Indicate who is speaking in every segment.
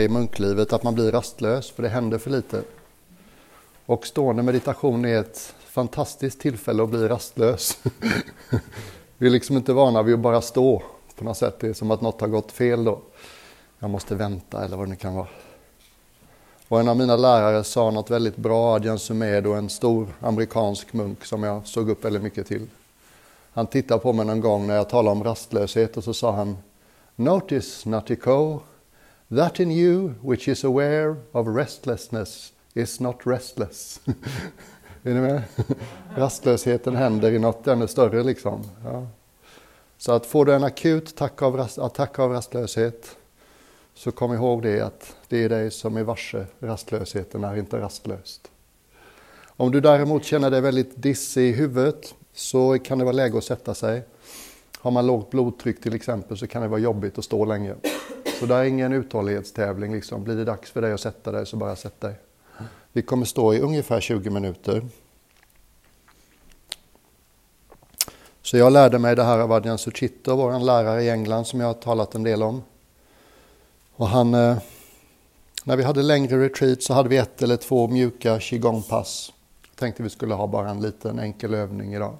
Speaker 1: i munklivet att man blir rastlös, för det händer för lite. Och stående meditation är ett fantastiskt tillfälle att bli rastlös. Vi är liksom inte vana vid att bara stå på något sätt. Det är som att något har gått fel då. Jag måste vänta eller vad det nu kan vara. Och en av mina lärare sa något väldigt bra, Adjan Sumedo, en stor amerikansk munk som jag såg upp väldigt mycket till. Han tittade på mig någon gång när jag talade om rastlöshet och så sa han Notice, Natiko, that in you which is aware of restlessness is not restless. är ni med? Rastlösheten händer i något ännu större liksom. Ja. Så att får du en akut attack av, attack av rastlöshet så kom ihåg det att det är dig som är varse rastlösheten är inte rastlöst. Om du däremot känner dig väldigt dissig i huvudet så kan det vara läge att sätta sig. Har man lågt blodtryck till exempel så kan det vara jobbigt att stå länge. Så det är ingen uthållighetstävling. Liksom. Blir det dags för dig att sätta dig så bara sätt dig. Vi kommer stå i ungefär 20 minuter. Så jag lärde mig det här av Adjan Suchito, vår lärare i England som jag har talat en del om. Och han, eh, när vi hade längre retreat så hade vi ett eller två mjuka qigong-pass. Tänkte vi skulle ha bara en liten enkel övning idag.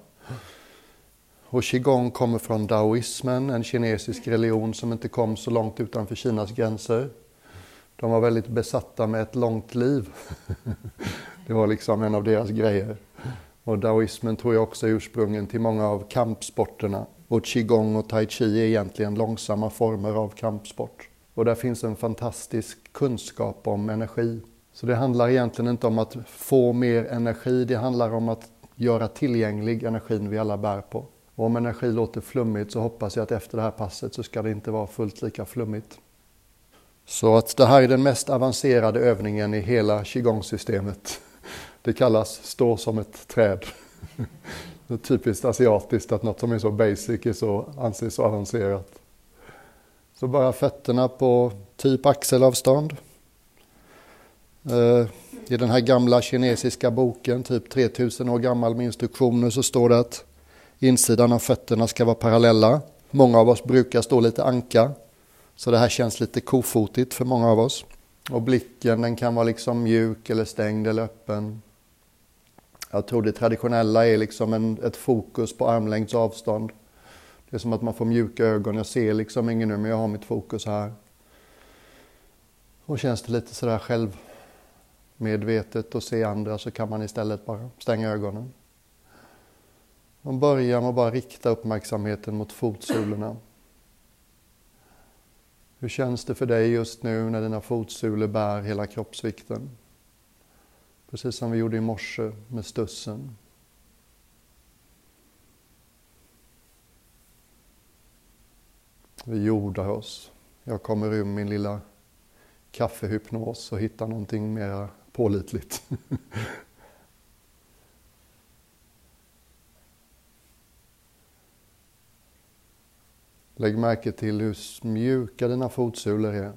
Speaker 1: Och qigong kommer från daoismen, en kinesisk religion som inte kom så långt utanför Kinas gränser. De var väldigt besatta med ett långt liv. Det var liksom en av deras grejer. Och daoismen tror jag också är ursprungen till många av kampsporterna. Och qigong och tai chi är egentligen långsamma former av kampsport. Och där finns en fantastisk kunskap om energi. Så det handlar egentligen inte om att få mer energi, det handlar om att göra tillgänglig energin vi alla bär på. Och om energi låter flummigt så hoppas jag att efter det här passet så ska det inte vara fullt lika flummigt. Så att det här är den mest avancerade övningen i hela qigong-systemet. Det kallas stå som ett träd. Det är typiskt asiatiskt att något som är så basic är så, anses så avancerat. Så bara fötterna på typ axelavstånd. Eh, I den här gamla kinesiska boken, typ 3000 år gammal med instruktioner, så står det att insidan av fötterna ska vara parallella. Många av oss brukar stå lite anka, så det här känns lite kofotigt för många av oss. Och blicken den kan vara liksom mjuk eller stängd eller öppen. Jag tror det traditionella är liksom en, ett fokus på armlängds avstånd. Det är som att man får mjuka ögon. Jag ser liksom ingen nu men jag har mitt fokus här. Och känns det lite sådär självmedvetet och se andra så kan man istället bara stänga ögonen. Man börjar med att bara rikta uppmärksamheten mot fotsulorna. Hur känns det för dig just nu när dina fotsulor bär hela kroppsvikten? Precis som vi gjorde i morse med stussen. Vi jordar oss. Jag kommer ur min lilla kaffehypnos och hittar någonting mer pålitligt. Lägg märke till hur mjuka dina fotsulor är.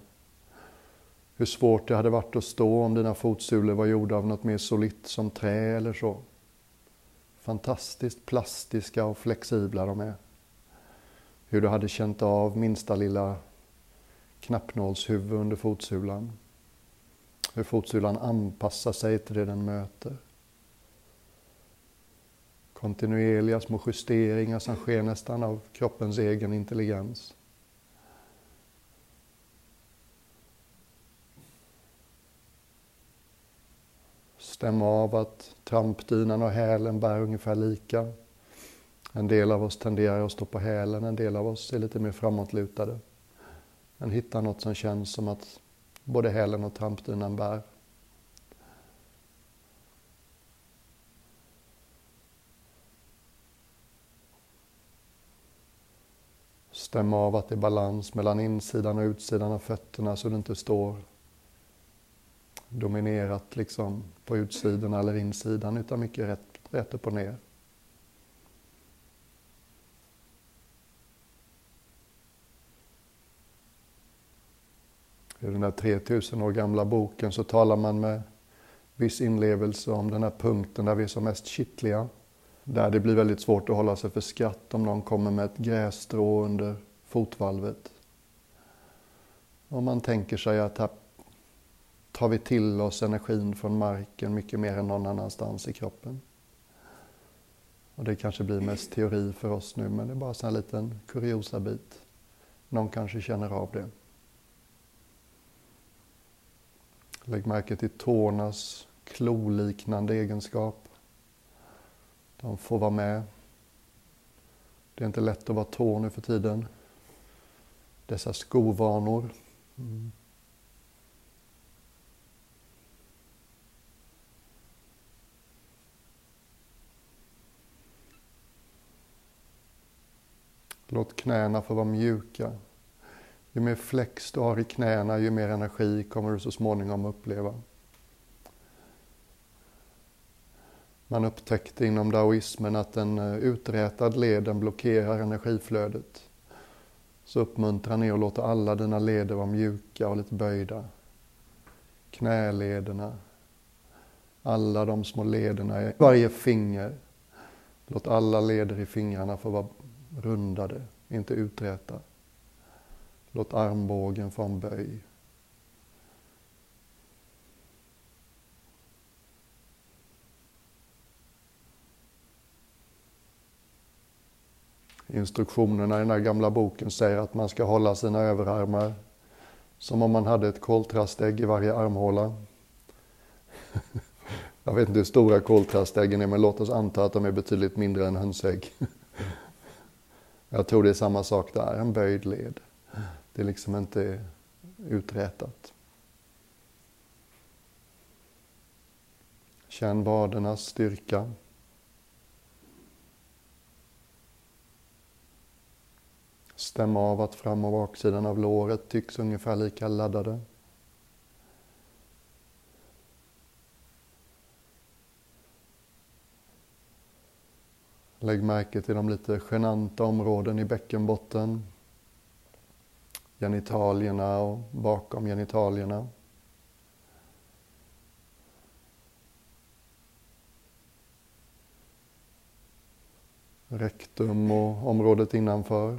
Speaker 1: Hur svårt det hade varit att stå om dina fotsulor var gjorda av något mer solitt som trä eller så. Fantastiskt plastiska och flexibla de är. Hur du hade känt av minsta lilla knappnålshuvud under fotsulan. Hur fotsulan anpassar sig till det den möter. Kontinuerliga små justeringar som sker nästan av kroppens egen intelligens. Stäm av att trampdynan och hälen bär ungefär lika. En del av oss tenderar att stå på hälen, en del av oss är lite mer framåtlutade. Men hitta något som känns som att både hälen och trampdynan bär. Stämma av att det är balans mellan insidan och utsidan av fötterna så det inte står dominerat liksom på utsidan eller insidan utan mycket rätt, rätt upp och ner. I den där 3000 år gamla boken så talar man med viss inlevelse om den här punkten där vi är som mest kittliga. Där det blir väldigt svårt att hålla sig för skratt om någon kommer med ett grässtrå under fotvalvet. Om man tänker sig att här tar vi till oss energin från marken mycket mer än någon annanstans i kroppen. Och det kanske blir mest teori för oss nu, men det är bara en liten kuriosa bit. Någon kanske känner av det. Lägg märke till tårnas kloliknande egenskap. De får vara med. Det är inte lätt att vara tå nu för tiden. Dessa skovanor. Mm. Låt knäna få vara mjuka. Ju mer flex du har i knäna, ju mer energi kommer du så småningom uppleva. Man upptäckte inom daoismen att en eh, uträtad led blockerar energiflödet. Så uppmuntra ner och låta alla dina leder vara mjuka och lite böjda. Knälederna, alla de små lederna i varje finger. Låt alla leder i fingrarna få vara rundade, inte uträta. Låt armbågen få en böj. Instruktionerna i den här gamla boken säger att man ska hålla sina överarmar som om man hade ett koltrastägg i varje armhåla. Jag vet inte hur stora koltrastäggen är, men låt oss anta att de är betydligt mindre än hönsägg. Jag tror det är samma sak där, en böjd led. Det är liksom inte uträtat. Känn vadernas styrka. Stäm av att fram och baksidan av låret tycks ungefär lika laddade. Lägg märke till de lite genanta områden i bäckenbotten. Genitalierna och bakom genitalierna. Rektum och området innanför.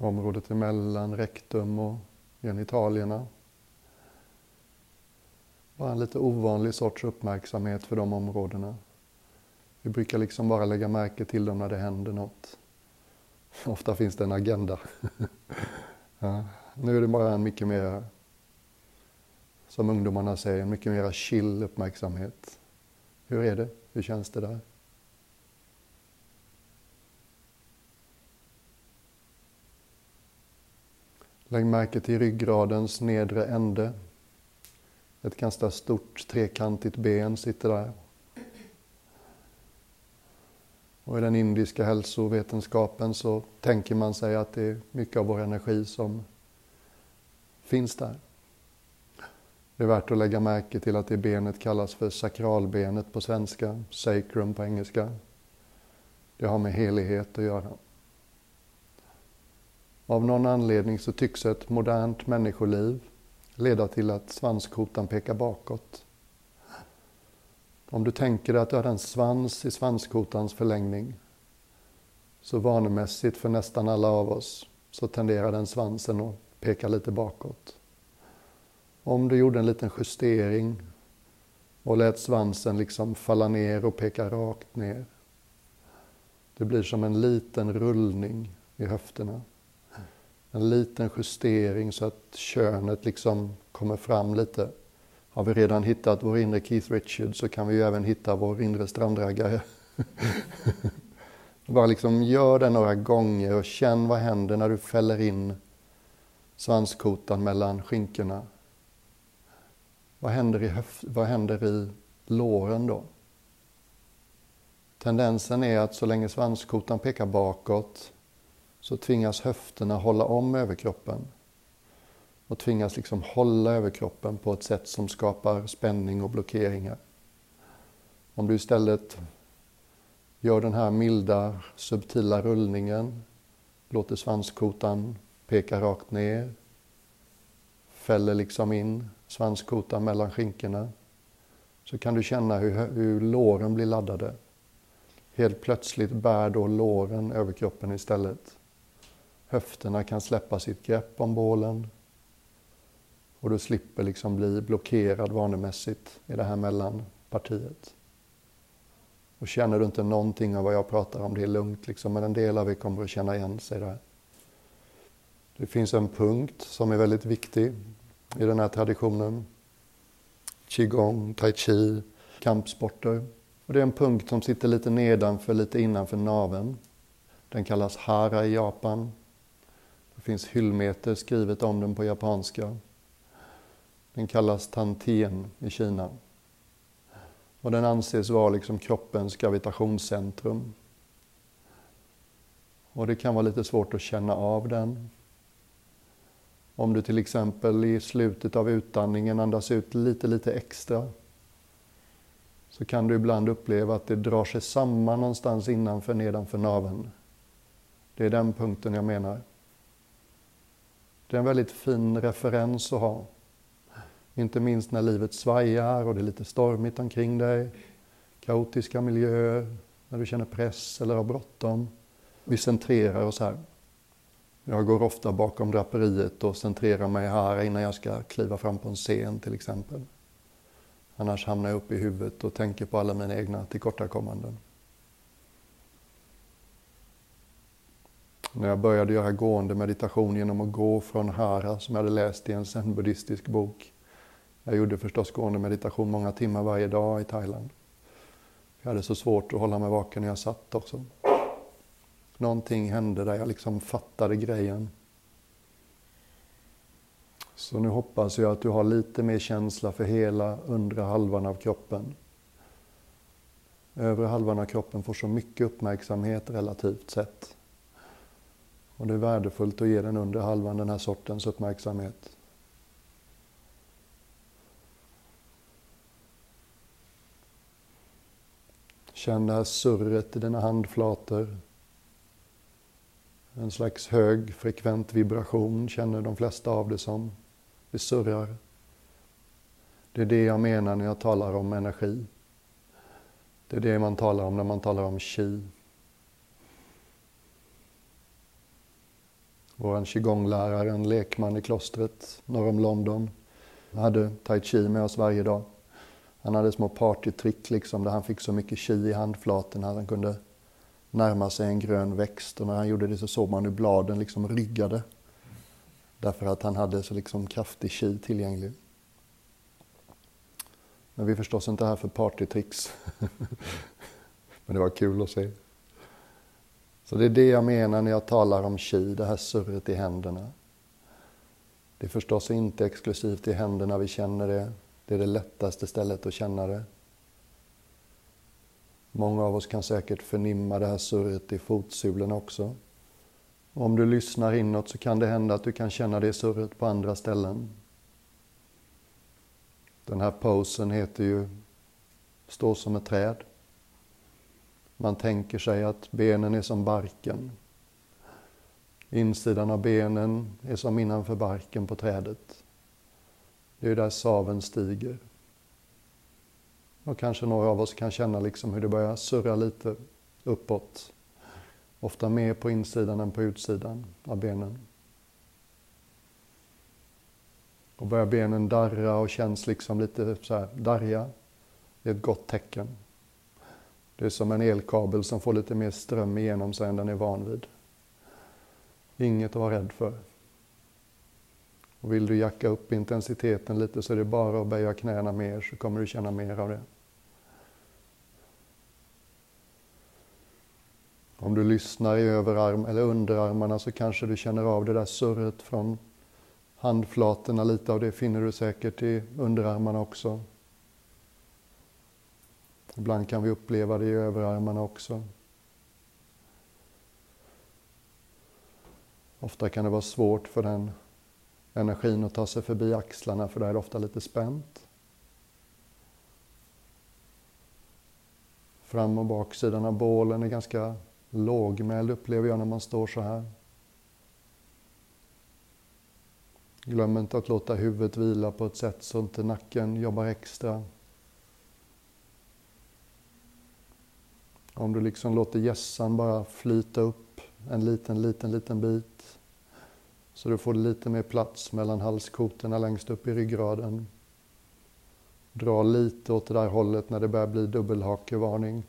Speaker 1: Området emellan rektum och genitalierna. Bara en lite ovanlig sorts uppmärksamhet för de områdena. Vi brukar liksom bara lägga märke till dem när det händer något. Ofta finns det en agenda. ja, nu är det bara en mycket mer, som ungdomarna säger, en mycket mer chill uppmärksamhet. Hur är det? Hur känns det där? Lägg märke till ryggradens nedre ände. Ett ganska stort trekantigt ben sitter där. Och i den indiska hälsovetenskapen så tänker man sig att det är mycket av vår energi som finns där. Det är värt att lägga märke till att det benet kallas för sakralbenet på svenska, sacrum på engelska. Det har med helighet att göra. Av någon anledning så tycks ett modernt människoliv leda till att svanskotan pekar bakåt. Om du tänker dig att du har en svans i svanskotans förlängning, så vanemässigt för nästan alla av oss så tenderar den svansen att peka lite bakåt. Om du gjorde en liten justering och lät svansen liksom falla ner och peka rakt ner. Det blir som en liten rullning i höfterna en liten justering så att könet liksom kommer fram lite. Har vi redan hittat vår inre Keith Richards så kan vi ju även hitta vår inre strandraggare. Bara liksom gör det några gånger och känn vad händer när du fäller in svanskotan mellan skinkorna. Vad händer i, höf- vad händer i låren då? Tendensen är att så länge svanskotan pekar bakåt så tvingas höfterna hålla om överkroppen och tvingas liksom hålla överkroppen på ett sätt som skapar spänning och blockeringar. Om du istället gör den här milda, subtila rullningen, låter svanskotan peka rakt ner, fäller liksom in svanskotan mellan skinkorna, så kan du känna hur, hur låren blir laddade. Helt plötsligt bär då låren överkroppen istället höfterna kan släppa sitt grepp om bålen. Och du slipper liksom bli blockerad vanemässigt i det här mellanpartiet. Och känner du inte någonting av vad jag pratar om, det är lugnt liksom, men en del av er kommer att känna igen sig där. Det finns en punkt som är väldigt viktig i den här traditionen. Qigong, tai chi, kampsporter. Och det är en punkt som sitter lite nedanför, lite innanför naven. Den kallas hara i Japan. Det finns hyllmeter skrivet om den på japanska. Den kallas tantien i Kina. Och den anses vara liksom kroppens gravitationscentrum. Och det kan vara lite svårt att känna av den. Om du till exempel i slutet av utandningen andas ut lite, lite extra så kan du ibland uppleva att det drar sig samman någonstans innanför, nedanför naveln. Det är den punkten jag menar. Det är en väldigt fin referens att ha. Inte minst när livet svajar och det är lite stormigt omkring dig. Kaotiska miljöer, när du känner press eller har bråttom. Vi centrerar oss här. Jag går ofta bakom draperiet och centrerar mig här innan jag ska kliva fram på en scen till exempel. Annars hamnar jag uppe i huvudet och tänker på alla mina egna tillkortakommanden. När jag började göra gående meditation genom att gå från Hara som jag hade läst i en zen-buddhistisk bok. Jag gjorde förstås gående meditation många timmar varje dag i Thailand. Jag hade så svårt att hålla mig vaken när jag satt också. Någonting hände där jag liksom fattade grejen. Så nu hoppas jag att du har lite mer känsla för hela undre halvan av kroppen. Övre halvan av kroppen får så mycket uppmärksamhet relativt sett. Och det är värdefullt att ge den undre halvan den här sortens uppmärksamhet. Känn det här surret i dina handflator. En slags hög frekvent vibration känner de flesta av det som. Det surrar. Det är det jag menar när jag talar om energi. Det är det man talar om när man talar om chi. Vår qigonglärare, en lekman i klostret norr om London, hade tai chi med oss varje dag. Han hade små partytrick liksom där han fick så mycket chi i handflatorna att han kunde närma sig en grön växt och när han gjorde det så såg man hur bladen liksom ryggade. Därför att han hade så liksom kraftig chi tillgänglig. Men vi är förstås inte här för partytricks. Men det var kul att se. Så det är det jag menar när jag talar om chi, det här surret i händerna. Det är förstås inte exklusivt i händerna vi känner det. Det är det lättaste stället att känna det. Många av oss kan säkert förnimma det här surret i fotsulorna också. Om du lyssnar inåt så kan det hända att du kan känna det surret på andra ställen. Den här posen heter ju Stå som ett träd. Man tänker sig att benen är som barken. Insidan av benen är som innanför barken på trädet. Det är där saven stiger. Och kanske några av oss kan känna liksom hur det börjar surra lite uppåt. Ofta mer på insidan än på utsidan av benen. Och börjar benen darra och känns liksom lite så här darriga. Det är ett gott tecken. Det är som en elkabel som får lite mer ström igenom sig än den är van vid. Inget att vara rädd för. Och vill du jacka upp intensiteten lite så är det bara att böja knäna mer så kommer du känna mer av det. Om du lyssnar i överarm eller underarmarna så kanske du känner av det där surret från handflatorna. Lite av det finner du säkert i underarmarna också. Ibland kan vi uppleva det i överarmarna också. Ofta kan det vara svårt för den energin att ta sig förbi axlarna för där är det ofta lite spänt. Fram och baksidan av bålen är ganska lågmäld upplever jag när man står så här. Glöm inte att låta huvudet vila på ett sätt så inte nacken jobbar extra. Om du liksom låter gässan bara flyta upp en liten, liten, liten bit Så du får lite mer plats mellan halskotorna längst upp i ryggraden. Dra lite åt det där hållet när det börjar bli dubbelhakevarning.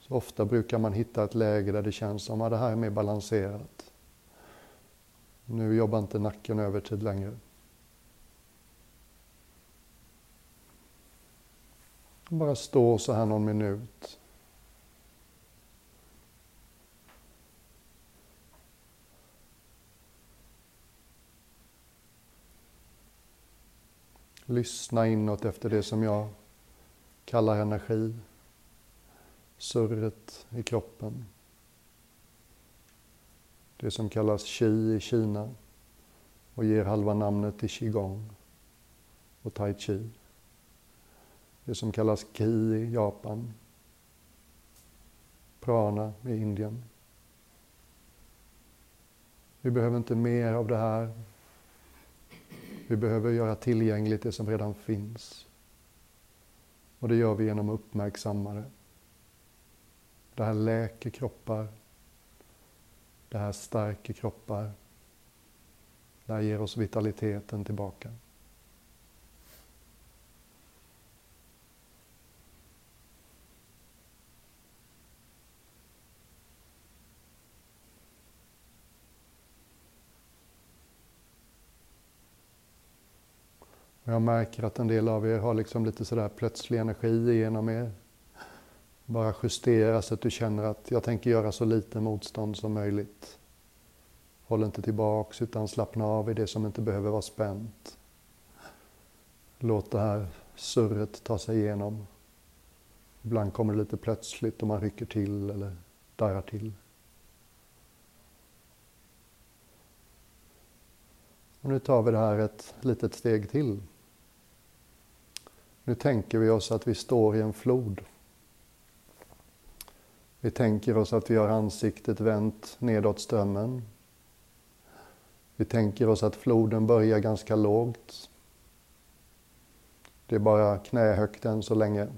Speaker 1: Så ofta brukar man hitta ett läge där det känns som att det här är mer balanserat. Nu jobbar inte nacken övertid längre. Bara stå så här någon minut. Lyssna inåt efter det som jag kallar energi. Surret i kroppen. Det som kallas qi i Kina och ger halva namnet till qigong och tai chi. Det som kallas ki i Japan. Prana i Indien. Vi behöver inte mer av det här. Vi behöver göra tillgängligt det som redan finns. Och det gör vi genom att uppmärksamma det. Det här läker kroppar. Det här stärker kroppar. Det här ger oss vitaliteten tillbaka. Jag märker att en del av er har liksom lite sådär plötslig energi genom er. Bara justera så att du känner att jag tänker göra så lite motstånd som möjligt. Håll inte tillbaks utan slappna av i det som inte behöver vara spänt. Låt det här surret ta sig igenom. Ibland kommer det lite plötsligt och man rycker till eller darrar till. Och nu tar vi det här ett litet steg till. Nu tänker vi oss att vi står i en flod. Vi tänker oss att vi har ansiktet vänt nedåt strömmen. Vi tänker oss att floden börjar ganska lågt. Det är bara knähögt än så länge.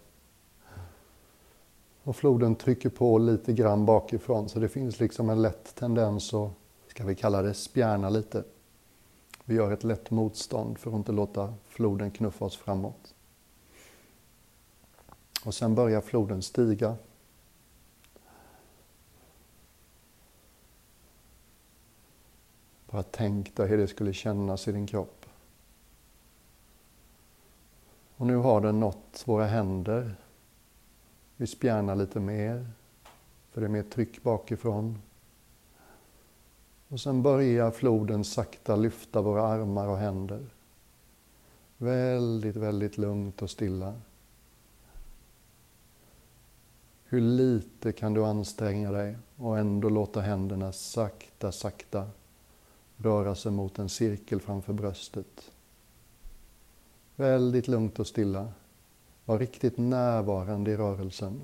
Speaker 1: Och floden trycker på lite grann bakifrån så det finns liksom en lätt tendens att, ska vi kalla det, spjärna lite. Vi gör ett lätt motstånd för att inte låta floden knuffa oss framåt. Och sen börjar floden stiga. Bara tänk dig hur det skulle kännas i din kropp. Och nu har den nått våra händer. Vi spjärnar lite mer, för det är mer tryck bakifrån. Och sen börjar floden sakta lyfta våra armar och händer. Väldigt, väldigt lugnt och stilla. Hur lite kan du anstränga dig och ändå låta händerna sakta, sakta röra sig mot en cirkel framför bröstet. Väldigt lugnt och stilla. Var riktigt närvarande i rörelsen.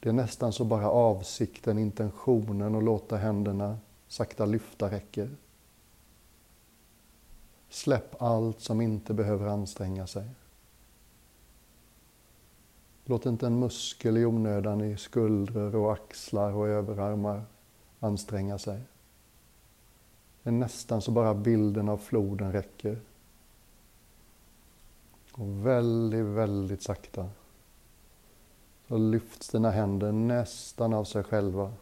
Speaker 1: Det är nästan så bara avsikten, intentionen att låta händerna sakta lyfta räcker. Släpp allt som inte behöver anstränga sig. Låt inte en muskel i onödan i skuldror och axlar och överarmar anstränga sig. Det är nästan så bara bilden av floden räcker. Och väldigt, väldigt sakta så lyfts dina händer nästan av sig själva.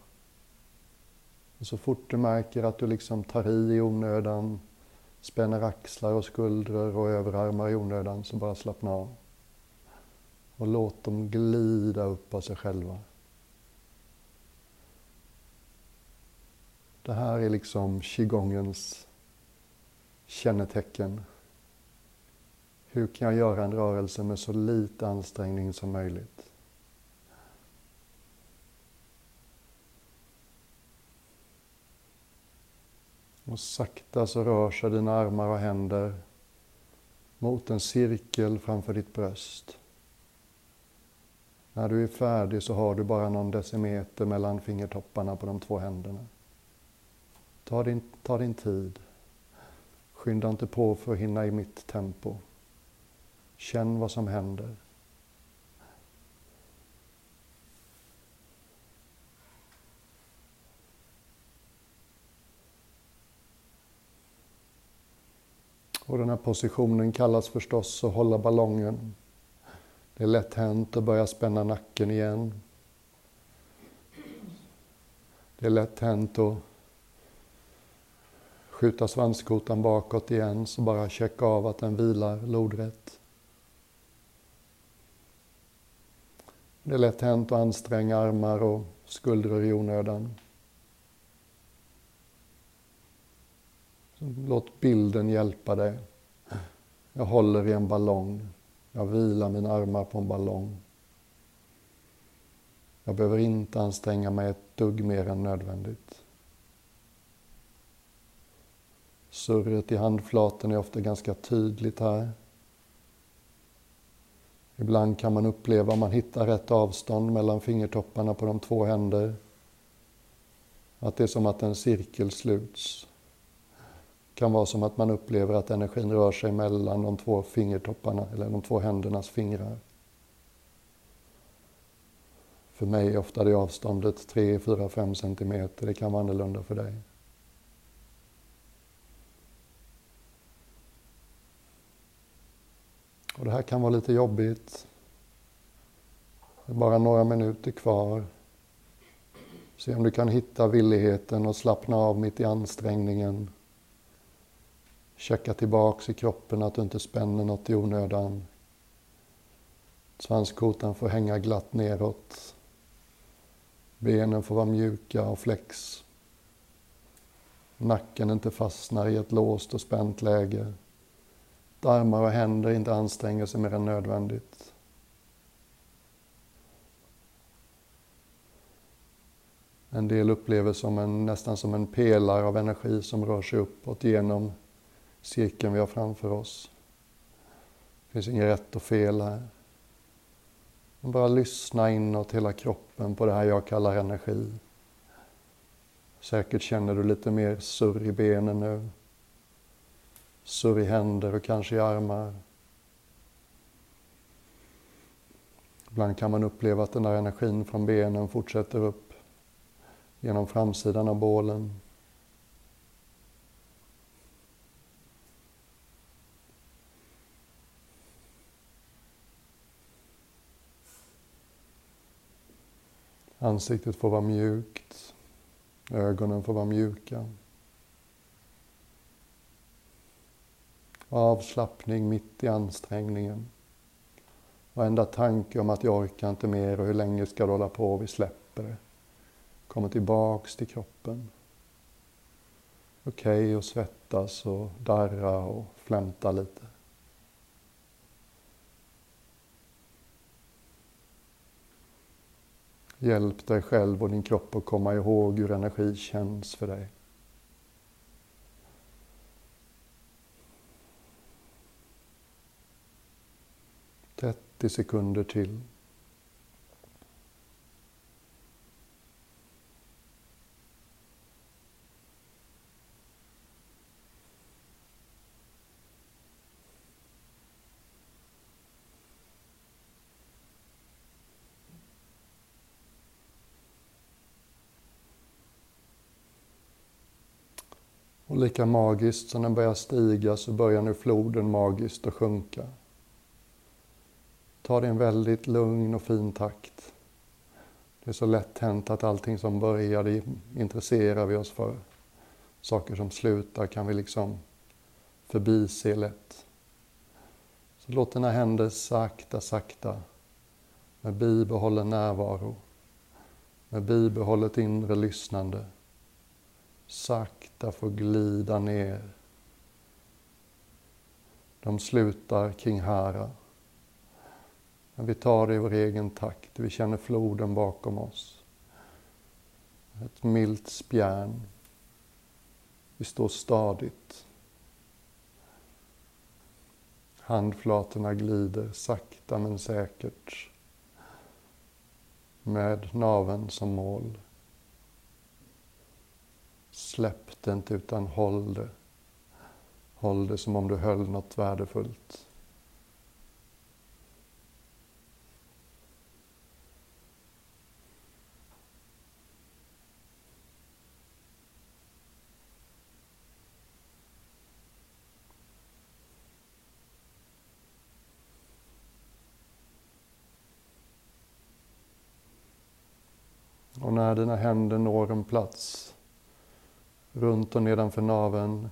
Speaker 1: Och så fort du märker att du liksom tar i i onödan, spänner axlar och skuldror och överarmar i onödan, så bara slappna av. Och låt dem glida upp av sig själva. Det här är liksom qigongens kännetecken. Hur kan jag göra en rörelse med så lite ansträngning som möjligt? Och sakta så rör sig dina armar och händer mot en cirkel framför ditt bröst. När du är färdig så har du bara någon decimeter mellan fingertopparna på de två händerna. Ta din, ta din tid. Skynda inte på för att hinna i mitt tempo. Känn vad som händer. Och den här positionen kallas förstås att hålla ballongen. Det är lätt hänt att börja spänna nacken igen. Det är lätt hänt att skjuta svanskotan bakåt igen, så bara checka av att den vilar lodrätt. Det är lätt hänt att anstränga armar och skuldror i onödan. Låt bilden hjälpa dig. Jag håller i en ballong. Jag vilar mina armar på en ballong. Jag behöver inte anstränga mig ett dugg mer än nödvändigt. Surret i handflaten är ofta ganska tydligt här. Ibland kan man uppleva, om man hittar rätt avstånd mellan fingertopparna på de två händer, att det är som att en cirkel sluts. Det kan vara som att man upplever att energin rör sig mellan de två fingertopparna, eller de två händernas fingrar. För mig är ofta det avståndet 3, 4, 5 centimeter. Det kan vara annorlunda för dig. Och det här kan vara lite jobbigt. Det är bara några minuter kvar. Se om du kan hitta villigheten och slappna av mitt i ansträngningen. Checka tillbaks i kroppen att du inte spänner något i onödan. Svanskotan får hänga glatt neråt. Benen får vara mjuka och flex. Nacken inte fastnar i ett låst och spänt läge. Armar och händer inte anstränger sig mer än nödvändigt. En del upplever som en, nästan som en pelare av energi som rör sig uppåt genom cirkeln vi har framför oss. Det finns inget rätt och fel här. Bara lyssna inåt hela kroppen på det här jag kallar energi. Säkert känner du lite mer surr i benen nu. Surr i händer och kanske i armar. Ibland kan man uppleva att den där energin från benen fortsätter upp genom framsidan av bålen. Ansiktet får vara mjukt. Ögonen får vara mjuka. Avslappning mitt i ansträngningen. Varenda tanke om att jag orkar inte mer och hur länge ska det hålla på, vi släpper det. Kommer tillbaks till kroppen. Okej okay, att svettas och darra och flämta lite. Hjälp dig själv och din kropp att komma ihåg hur energi känns för dig. 30 sekunder till. Och lika magiskt som den börjar stiga så börjar nu floden magiskt att sjunka. Ta det i en väldigt lugn och fin takt. Det är så lätt hänt att allting som börjar, det intresserar vi oss för. Saker som slutar kan vi liksom förbise lätt. Så låt dina händer sakta, sakta med bibehållen närvaro, med bibehållet inre lyssnande sakta får glida ner. De slutar kring Hara. Men vi tar det i vår egen takt. Vi känner floden bakom oss. Ett milt spjärn. Vi står stadigt. Handflatorna glider sakta men säkert med naven som mål släpp det inte utan håll det. Håll det som om du höll något värdefullt. Och när dina händer når en plats runt och nedanför naveln,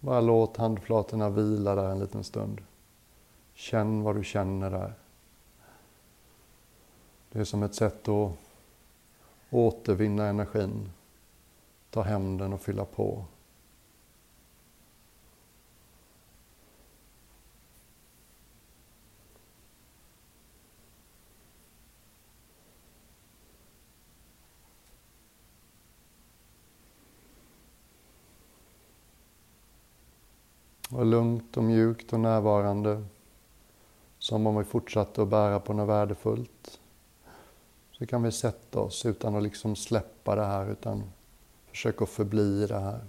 Speaker 1: bara låt handflatorna vila där en liten stund. Känn vad du känner där. Det är som ett sätt att återvinna energin, ta hem den och fylla på. Var lugnt och mjukt och närvarande. Som om vi fortsatte att bära på något värdefullt. Så kan vi sätta oss utan att liksom släppa det här utan försöka förbli i det här.